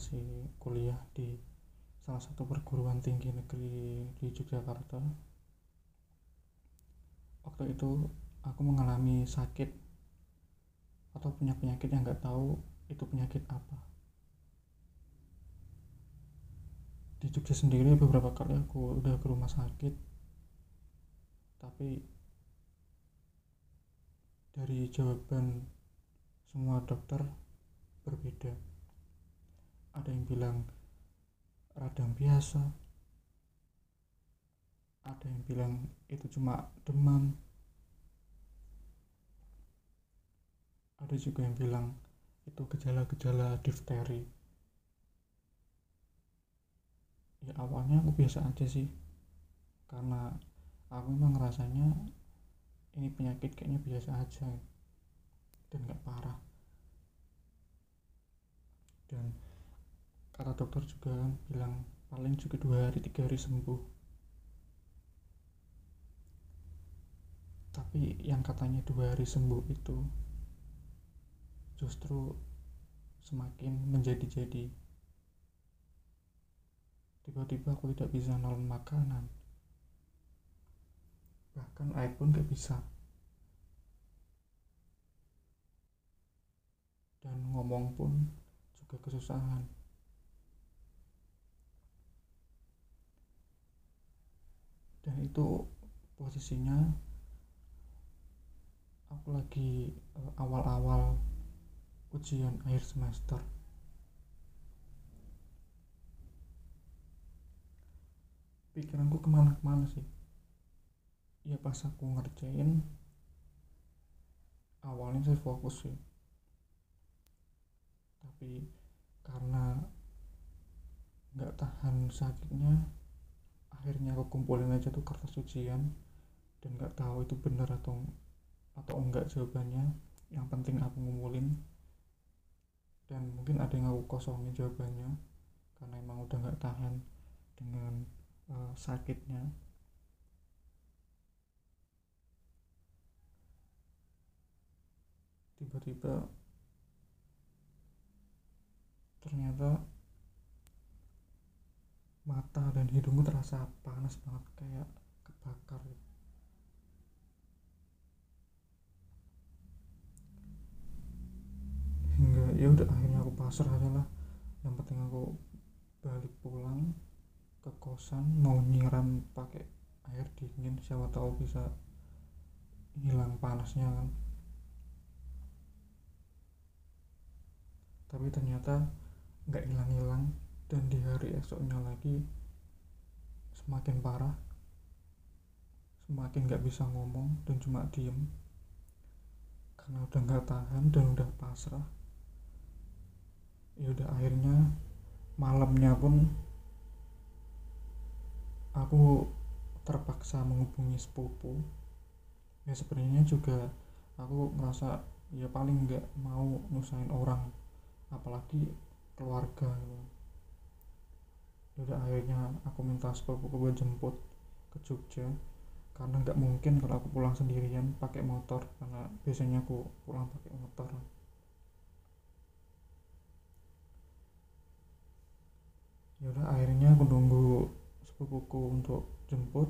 masih kuliah di salah satu perguruan tinggi negeri di Yogyakarta. Waktu itu aku mengalami sakit atau punya penyakit yang nggak tahu itu penyakit apa. Di Jogja sendiri beberapa kali aku udah ke rumah sakit tapi dari jawaban semua dokter berbeda ada yang bilang radang biasa. Ada yang bilang itu cuma demam. Ada juga yang bilang itu gejala-gejala difteri. Ya awalnya aku biasa aja sih. Karena aku memang ngerasanya ini penyakit kayaknya biasa aja dan gak parah. Dan kata dokter juga bilang paling juga dua hari tiga hari sembuh. Tapi yang katanya dua hari sembuh itu justru semakin menjadi-jadi. Tiba-tiba aku tidak bisa nolong makanan. Bahkan air pun gak bisa. Dan ngomong pun juga kesusahan dan itu posisinya. Aku lagi eh, awal-awal ujian akhir semester. Pikiranku ke mana-kemana sih? Ya pas aku ngerjain awalnya saya fokus sih. Tapi karena nggak tahan sakitnya akhirnya aku kumpulin aja tuh kertas ujian dan nggak tahu itu benar atau atau enggak jawabannya. Yang penting aku ngumpulin dan mungkin ada yang aku kosongin jawabannya karena emang udah nggak tahan dengan uh, sakitnya. Tiba-tiba ternyata mata dan hidungmu terasa panas banget kayak kebakar. Hingga ya udah akhirnya aku pasrah aja lah yang penting aku balik pulang ke kosan mau nyiram pakai air dingin siapa tahu bisa hilang panasnya kan. Tapi ternyata nggak hilang-hilang dan di hari esoknya lagi semakin parah semakin nggak bisa ngomong dan cuma diem karena udah nggak tahan dan udah pasrah ya udah akhirnya malamnya pun aku terpaksa menghubungi sepupu ya sebenarnya juga aku ngerasa ya paling nggak mau nusain orang apalagi keluarga gitu. Udah akhirnya aku minta sepupuku buat jemput ke Jogja. Karena nggak mungkin kalau aku pulang sendirian pakai motor karena biasanya aku pulang pakai motor. Yaudah akhirnya aku nunggu sepupuku untuk jemput.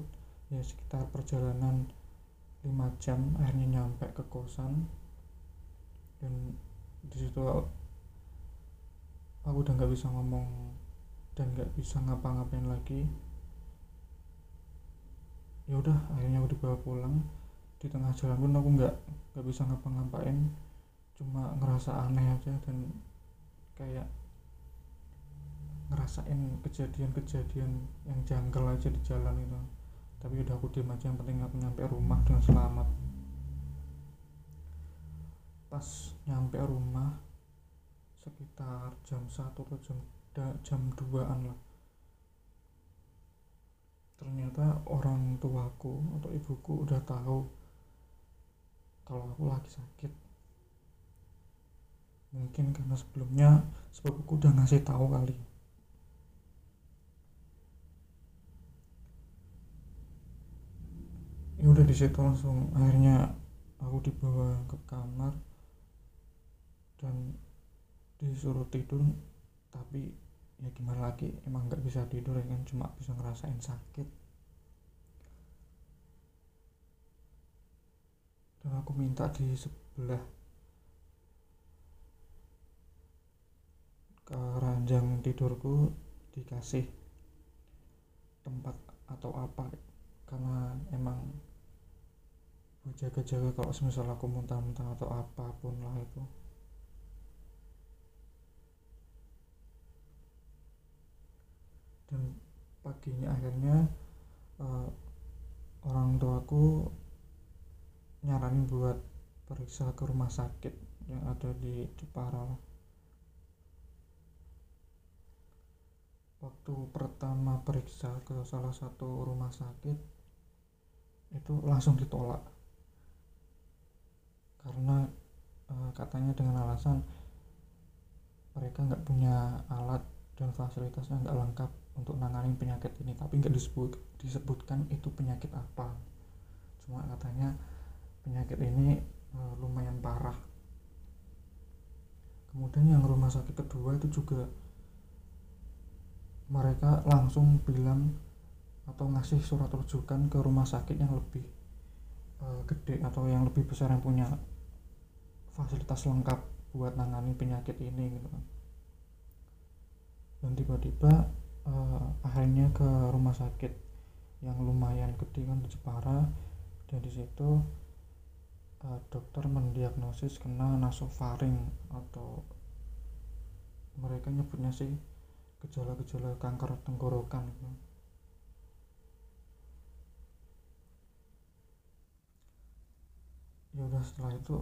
Ya sekitar perjalanan 5 jam akhirnya nyampe ke kosan. Dan di situ aku udah nggak bisa ngomong dan nggak bisa ngapa-ngapain lagi. Ya udah akhirnya aku dibawa pulang. Di tengah jalan pun aku nggak nggak bisa ngapa-ngapain. Cuma ngerasa aneh aja dan kayak ngerasain kejadian-kejadian yang janggal aja di jalan itu. Tapi udah aku diem aja yang penting aku nyampe rumah dengan selamat. Pas nyampe rumah sekitar jam satu atau jam jam 2an lah. Ternyata orang tuaku atau ibuku udah tahu kalau aku lagi sakit. Mungkin karena sebelumnya sepupuku udah ngasih tahu kali. Ya udah di situ langsung akhirnya aku dibawa ke kamar dan disuruh tidur tapi ya gimana lagi emang nggak bisa tidur ya kan? Cuma bisa ngerasain sakit. Dan aku minta di sebelah ke ranjang tidurku dikasih tempat atau apa. Karena emang jaga-jaga kalau semisal aku muntah-muntah atau apa pun lah itu dan paginya akhirnya uh, orang tuaku nyaranin buat periksa ke rumah sakit yang ada di Jepara. Waktu pertama periksa ke salah satu rumah sakit itu langsung ditolak. Karena e, katanya dengan alasan mereka nggak punya alat dan fasilitasnya nggak lengkap untuk nanganin penyakit ini tapi nggak disebut disebutkan itu penyakit apa. Cuma katanya penyakit ini e, lumayan parah. Kemudian yang rumah sakit kedua itu juga mereka langsung bilang atau ngasih surat rujukan ke rumah sakit yang lebih e, gede atau yang lebih besar yang punya fasilitas lengkap buat nangani penyakit ini gitu kan. Dan tiba-tiba uh, akhirnya ke rumah sakit yang lumayan gede kan di Jepara dan di situ uh, dokter mendiagnosis kena nasofaring atau mereka nyebutnya sih gejala-gejala kanker tenggorokan gitu. ya udah setelah itu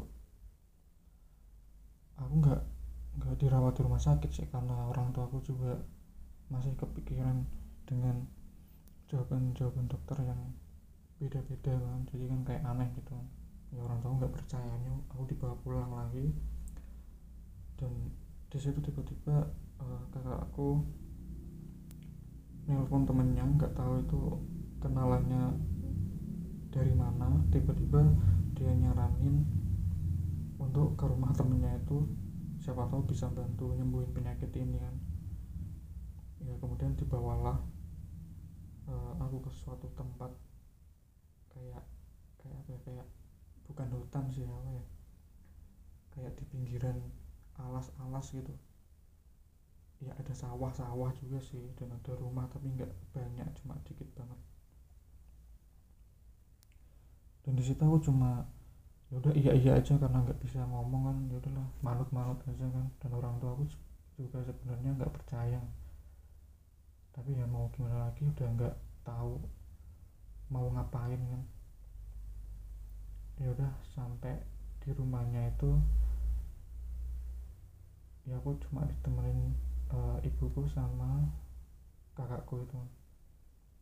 aku nggak nggak dirawat di rumah sakit sih karena orang tua aku juga masih kepikiran dengan jawaban-jawaban dokter yang beda-beda kan. Jadi kan kayak aneh gitu. Ya orang tua nggak percayanya aku dibawa pulang lagi. Dan di situ tiba-tiba uh, kakak aku nelpon temennya nggak tahu itu kenalannya dari mana. Tiba-tiba dia nyaranin untuk ke rumah temennya itu. Siapa tahu bisa bantu nyembuhin penyakit ini kan ya kemudian dibawalah uh, aku ke suatu tempat kayak kayak apa ya kayak bukan hutan sih apa ya kayak di pinggiran alas-alas gitu. Ya ada sawah-sawah juga sih dan ada rumah tapi nggak banyak cuma dikit banget. Dan di situ aku cuma ya udah iya iya aja karena nggak bisa ngomong kan ya udahlah manut manut aja kan. Dan orang tua aku juga sebenarnya nggak percaya tapi ya mau gimana lagi udah nggak tahu mau ngapain kan. Ya udah sampai di rumahnya itu ya aku cuma ditemenin uh, ibuku sama kakakku itu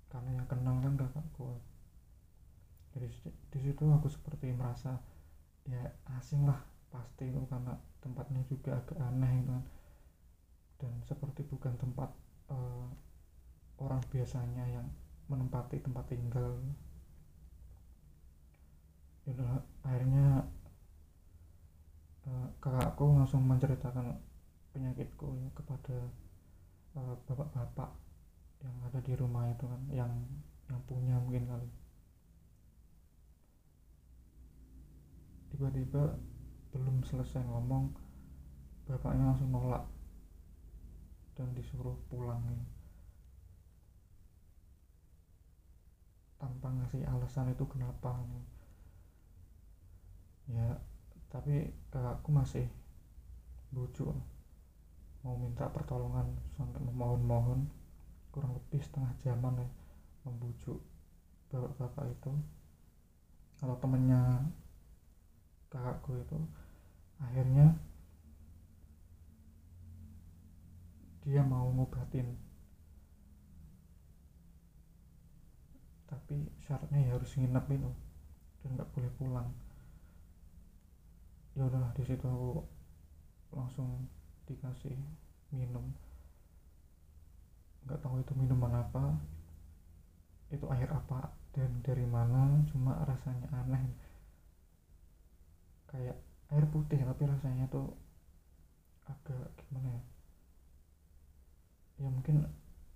karena yang kenal kan kakakku. Jadi di situ aku seperti merasa ya asing lah pasti itu karena tempatnya juga agak aneh gitu kan. Dan seperti bukan tempat uh, orang biasanya yang menempati tempat tinggal. Yaudah, akhirnya uh, kakakku langsung menceritakan penyakitku ya, kepada bapak bapak-bapak yang ada di rumah itu kan yang yang punya mungkin kali. Tiba-tiba belum selesai ngomong bapaknya langsung nolak dan disuruh pulang tanpa ngasih alasan itu kenapa ya tapi kakakku masih bujuk. Mau minta pertolongan sampai memohon-mohon kurang lebih setengah jaman ya membujuk bapak-bapak itu. Kalau temennya kakakku itu akhirnya dia mau ngobatin tapi syaratnya ya harus nginep itu. Dan nggak boleh pulang. Ya udahlah di situ aku langsung dikasih minum. Nggak tahu itu minuman apa. Itu air apa dan dari mana cuma rasanya aneh. Kayak air putih tapi rasanya tuh agak gimana ya? Ya mungkin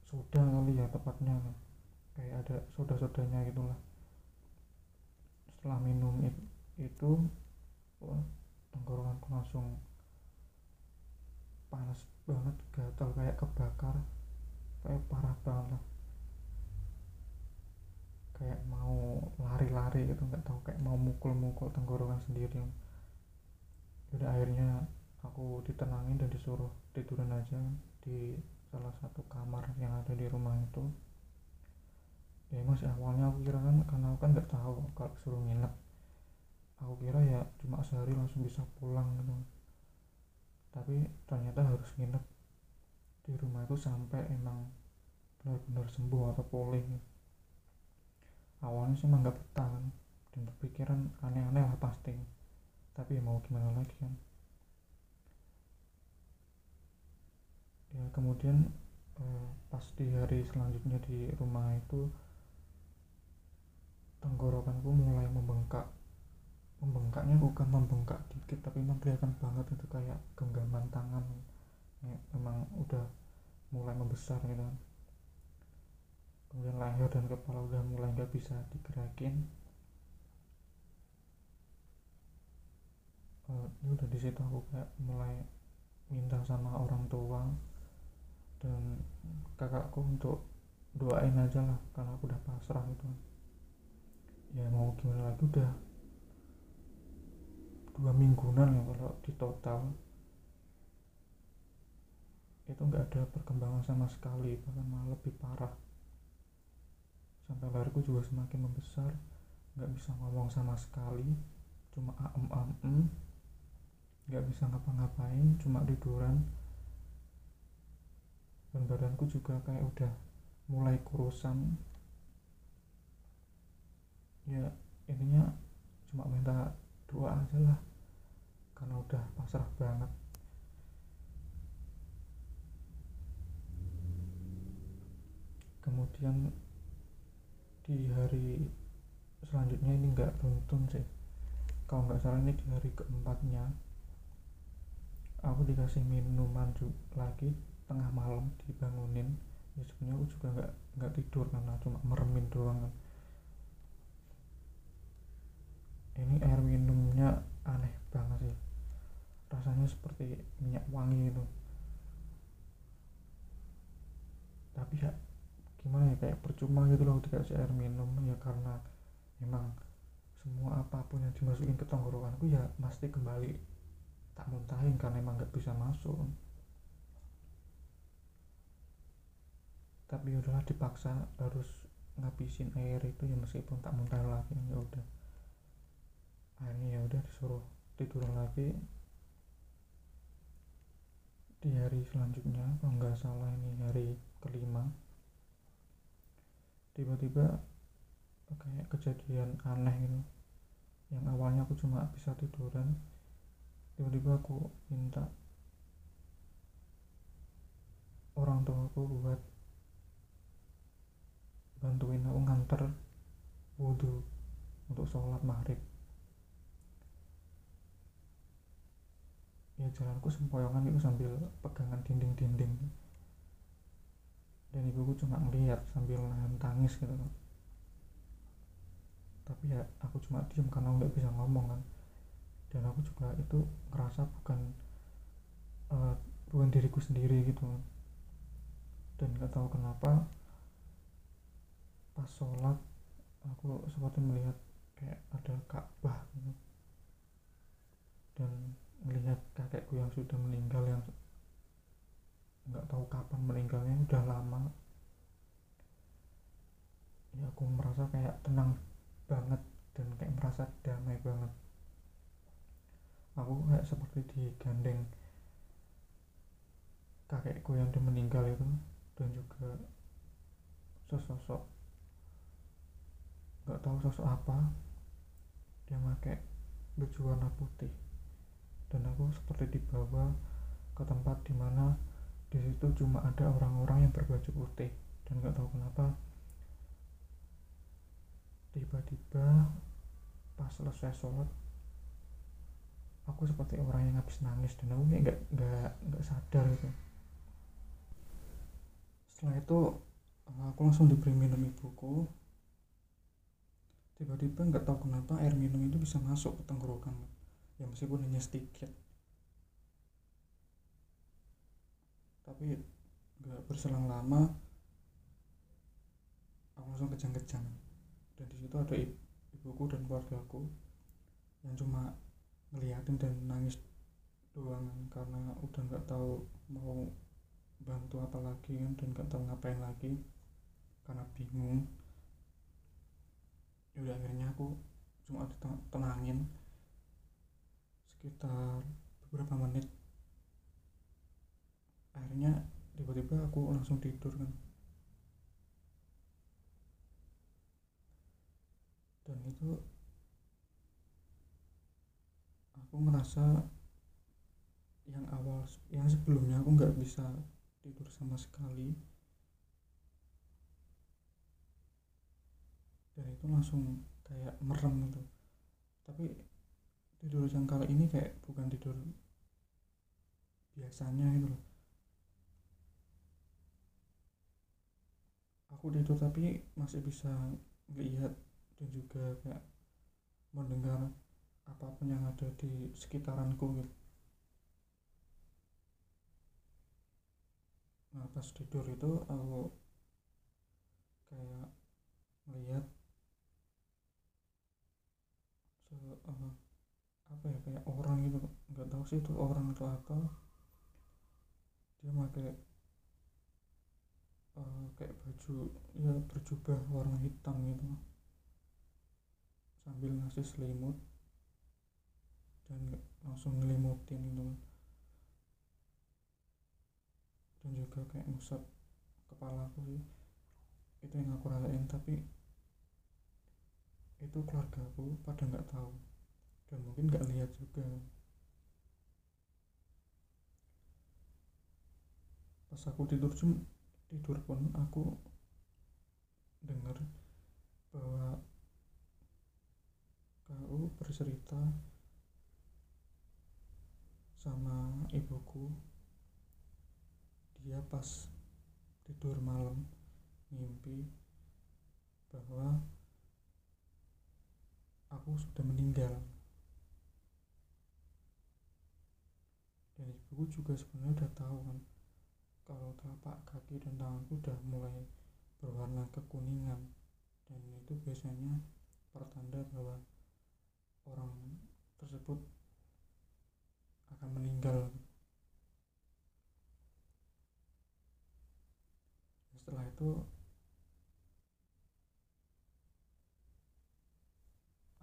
soda kali ya tepatnya kayak ada soda-sodanya gitulah. Setelah minum itu wah, tenggorokanku langsung panas banget gatal kayak kebakar kayak parah banget. Lah kayak mau lari-lari gitu nggak tahu kayak mau mukul-mukul tenggorokan sendiri. Udah akhirnya aku ditenangin dan disuruh tiduran aja di salah satu kamar yang ada di rumah itu ya masih awalnya aku kira kan karena aku kan nggak tahu kalau suruh nginep. Aku kira ya cuma sehari langsung bisa pulang gitu. Tapi ternyata harus nginep di rumah itu sampai emang benar-benar sembuh atau pulih. Awalnya sih emang gak betah kan dan berpikiran aneh-aneh lah pasti. Tapi ya mau gimana lagi kan. Ya kemudian eh, pas di hari selanjutnya di rumah itu tenggorokanku mulai membengkak. Membengkaknya bukan membengkak dikit tapi kelihatan banget itu kayak genggaman tangan. Ya, memang udah mulai membesar gitu kan. Kemudian leher dan kepala udah mulai nggak bisa digerakin. Uh, udah di situ aku kayak mulai minta sama orang tua dan kakakku untuk doain aja lah karena aku udah pasrah gitu ya mau gimana? Lagi udah dua mingguan ya kalau di total. Itu nggak ada perkembangan sama sekali bahkan malah lebih parah. Sampai leherku juga semakin membesar nggak bisa ngomong sama sekali cuma am am nggak bisa ngapa-ngapain cuma tiduran. Dan badanku juga kayak udah mulai kurusan ya intinya cuma minta doa aja lah. Karena udah pasrah banget. Kemudian di hari selanjutnya ini nggak beruntun sih. Kalau nggak salah ini di hari keempatnya aku dikasih minuman lagi tengah malam dibangunin. Ya sebenarnya aku juga nggak nggak tidur karena cuma meremin doang kan ini air minumnya aneh banget sih. Rasanya seperti minyak wangi itu tapi ya gimana ya kayak percuma gitu loh dikasih air minum ya karena memang semua apa pun yang dimasukin ke tenggorokanku ya pasti kembali tak muntahin karena emang nggak bisa masuk. Tapi udahlah dipaksa harus ngabisin air itu ya meskipun tak muntah lagi ya udah akhirnya ya udah disuruh tidur lagi. Di hari selanjutnya kalau nggak salah ini hari kelima. Tiba-tiba kayak kejadian aneh gitu. Yang awalnya aku cuma bisa tiduran tiba-tiba aku minta orang tua aku buat bantuin aku nganter wudhu untuk sholat maghrib ya jalanku sempoyongan itu sambil pegangan dinding-dinding. Dan ibuku cuma ngeliat sambil nahan tangis gitu kan tapi ya aku cuma diem karena nggak bisa ngomong kan. Dan aku juga itu ngerasa bukan uh, bukan diriku sendiri gitu dan nggak tahu kenapa pas sholat aku seperti melihat kayak ada Ka'bah gitu. Dan melihat kakekku yang sudah meninggal yang nggak tahu kapan meninggalnya udah lama. Ya aku merasa kayak tenang banget dan kayak merasa damai banget. Aku kayak seperti digandeng kakekku yang udah meninggal itu dan juga sesosok nggak tahu sosok apa dia pakai baju warna putih dan aku seperti dibawa ke tempat di mana di situ cuma ada orang-orang yang berbaju putih. Dan nggak tahu kenapa tiba-tiba pas selesai sholat aku seperti orang yang habis nangis dan aku nggak nggak nggak sadar itu itu eh, aku langsung diberi minum ibuku. Tiba-tiba nggak tahu kenapa air minum itu bisa masuk ke tenggorokan ya meskipun hanya sedikit tapi nggak berselang lama aku langsung kejang-kejang. Dan di situ ada ibuku dan keluargaku yang cuma ngeliatin dan nangis doang karena udah nggak tahu mau bantu apa lagi kan dan nggak tahu ngapain lagi karena bingung. Ya udah akhirnya aku cuma tenangin sekitar beberapa menit. Akhirnya tiba-tiba aku langsung tidur kan. Dan itu aku ngerasa yang awal yang sebelumnya aku nggak bisa tidur sama sekali. Dan itu langsung kayak merem gitu. Tapi tidur yang kali ini kayak bukan tidur biasanya itu loh. Aku tidur tapi masih bisa melihat dan juga kayak mendengar apa pun yang ada di sekitaranku gitu. Nah pas tidur itu aku kayak melihat se uh, apa ya kayak orang gitu nggak tahu sih itu orang atau apa. Dia pakai uh, kayak baju ya berjubah warna hitam gitu. Sambil ngasih selimut dan langsung ngelimutin gitu. Dan juga kayak ngusap kepala aku sih. Itu yang aku rasain tapi itu keluarga aku pada nggak tahu dan mungkin nggak lihat juga. Pas aku tidur cum tidur pun aku dengar bahwa kau bercerita sama ibuku. Dia pas tidur malam mimpi bahwa aku sudah meninggal dan ibuku juga sebenarnya udah tahu kan kalau telapak kaki dan tanganku udah mulai berwarna kekuningan. Dan itu biasanya pertanda bahwa orang tersebut akan meninggal. Setelah itu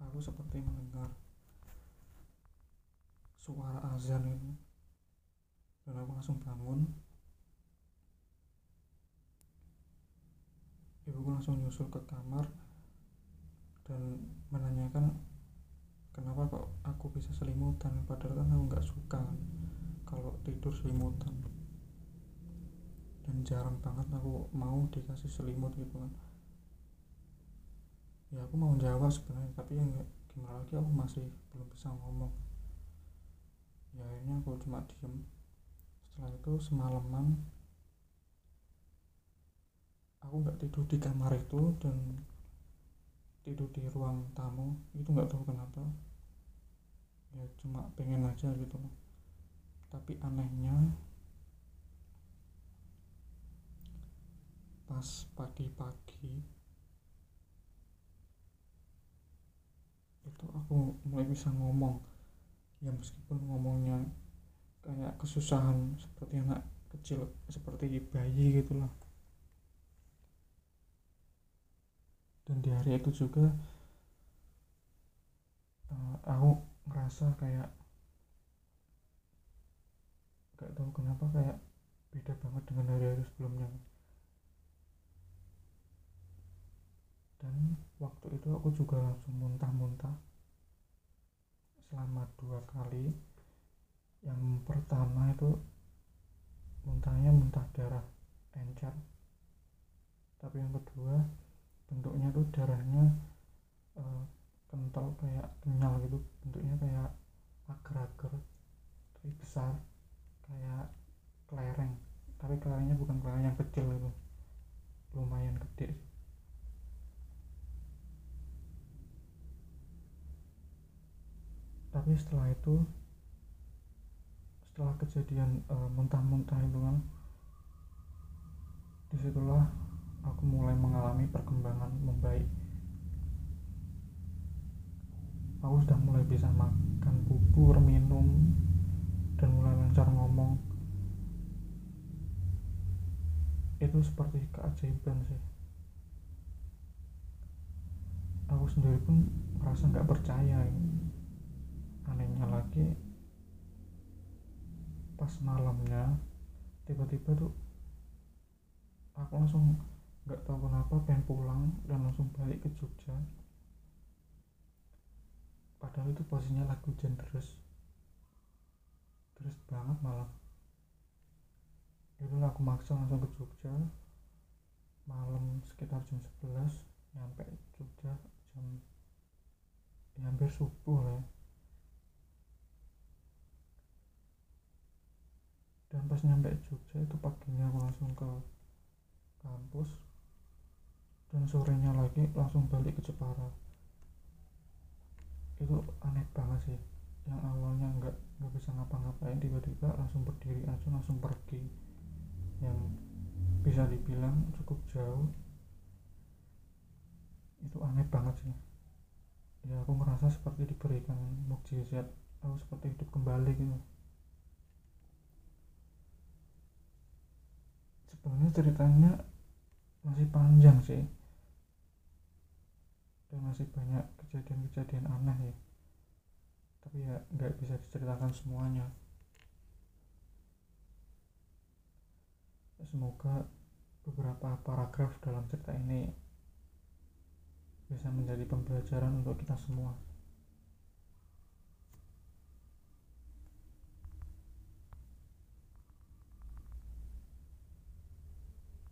aku seperti mendengar suara azan itu dan aku langsung bangun. Ibuku langsung nyusul ke kamar dan menanyakan kenapa kok aku bisa selimutan? Padahal kan aku nggak suka kalau tidur selimutan. Dan jarang banget aku mau dikasih selimut gitu kan. Ya aku mau jawab sebenarnya tapi yang gimana lagi aku masih belum bisa ngomong. Ya akhirnya aku cuma diem setelah itu semalaman aku nggak tidur di kamar itu dan tidur di ruang tamu. Itu nggak tahu kenapa. Ya cuma pengen aja gitu. Loh tapi anehnya pas pagi-pagi itu aku mulai bisa ngomong. Ya meskipun ngomongnya kayak kesusahan seperti anak kecil seperti bayi gitulah dan di hari itu juga uh, aku ngerasa kayak gak tahu kenapa kayak beda banget dengan hari-hari sebelumnya. Dan waktu itu aku juga langsung muntah-muntah selama dua kali yang pertama itu muntahnya muntah darah encer. Tapi yang kedua bentuknya tuh darahnya uh, kental kayak kenyal gitu. Bentuknya kayak agar-agar tapi besar kayak kelereng. Tapi kelerengnya bukan kelereng yang kecil gitu lumayan gede tapi setelah itu setelah kejadian uh, muntah-muntah itu kan di situlah aku mulai mengalami perkembangan membaik. Aku sudah mulai bisa makan bubur minum dan mulai lancar ngomong. Itu seperti keajaiban sih. Aku sendiri pun merasa nggak percaya anehnya lagi pas malamnya tiba-tiba tuh aku langsung nggak tahu kenapa pengen pulang dan langsung balik ke Jogja. Padahal itu posisinya lagi hujan terus. Terus banget malah itulah aku maksa langsung ke Jogja. Malam sekitar jam 11 nyampe Jogja jam ya hampir subuh ya dan pas nyampe Jogja itu paginya aku langsung ke kampus. Dan sorenya lagi langsung balik ke Jepara. Itu aneh banget sih. Yang awalnya nggak nggak bisa ngapa-ngapain tiba-tiba langsung berdiri aja langsung pergi. Yang bisa dibilang cukup jauh. Itu aneh banget sih. Ya aku merasa seperti diberikan mukjizat aku seperti hidup kembali gitu sebenarnya ceritanya masih panjang sih. Dan masih banyak kejadian-kejadian aneh ya. Tapi ya nggak bisa diceritakan semuanya. Semoga beberapa paragraf dalam cerita ini bisa menjadi pembelajaran untuk kita semua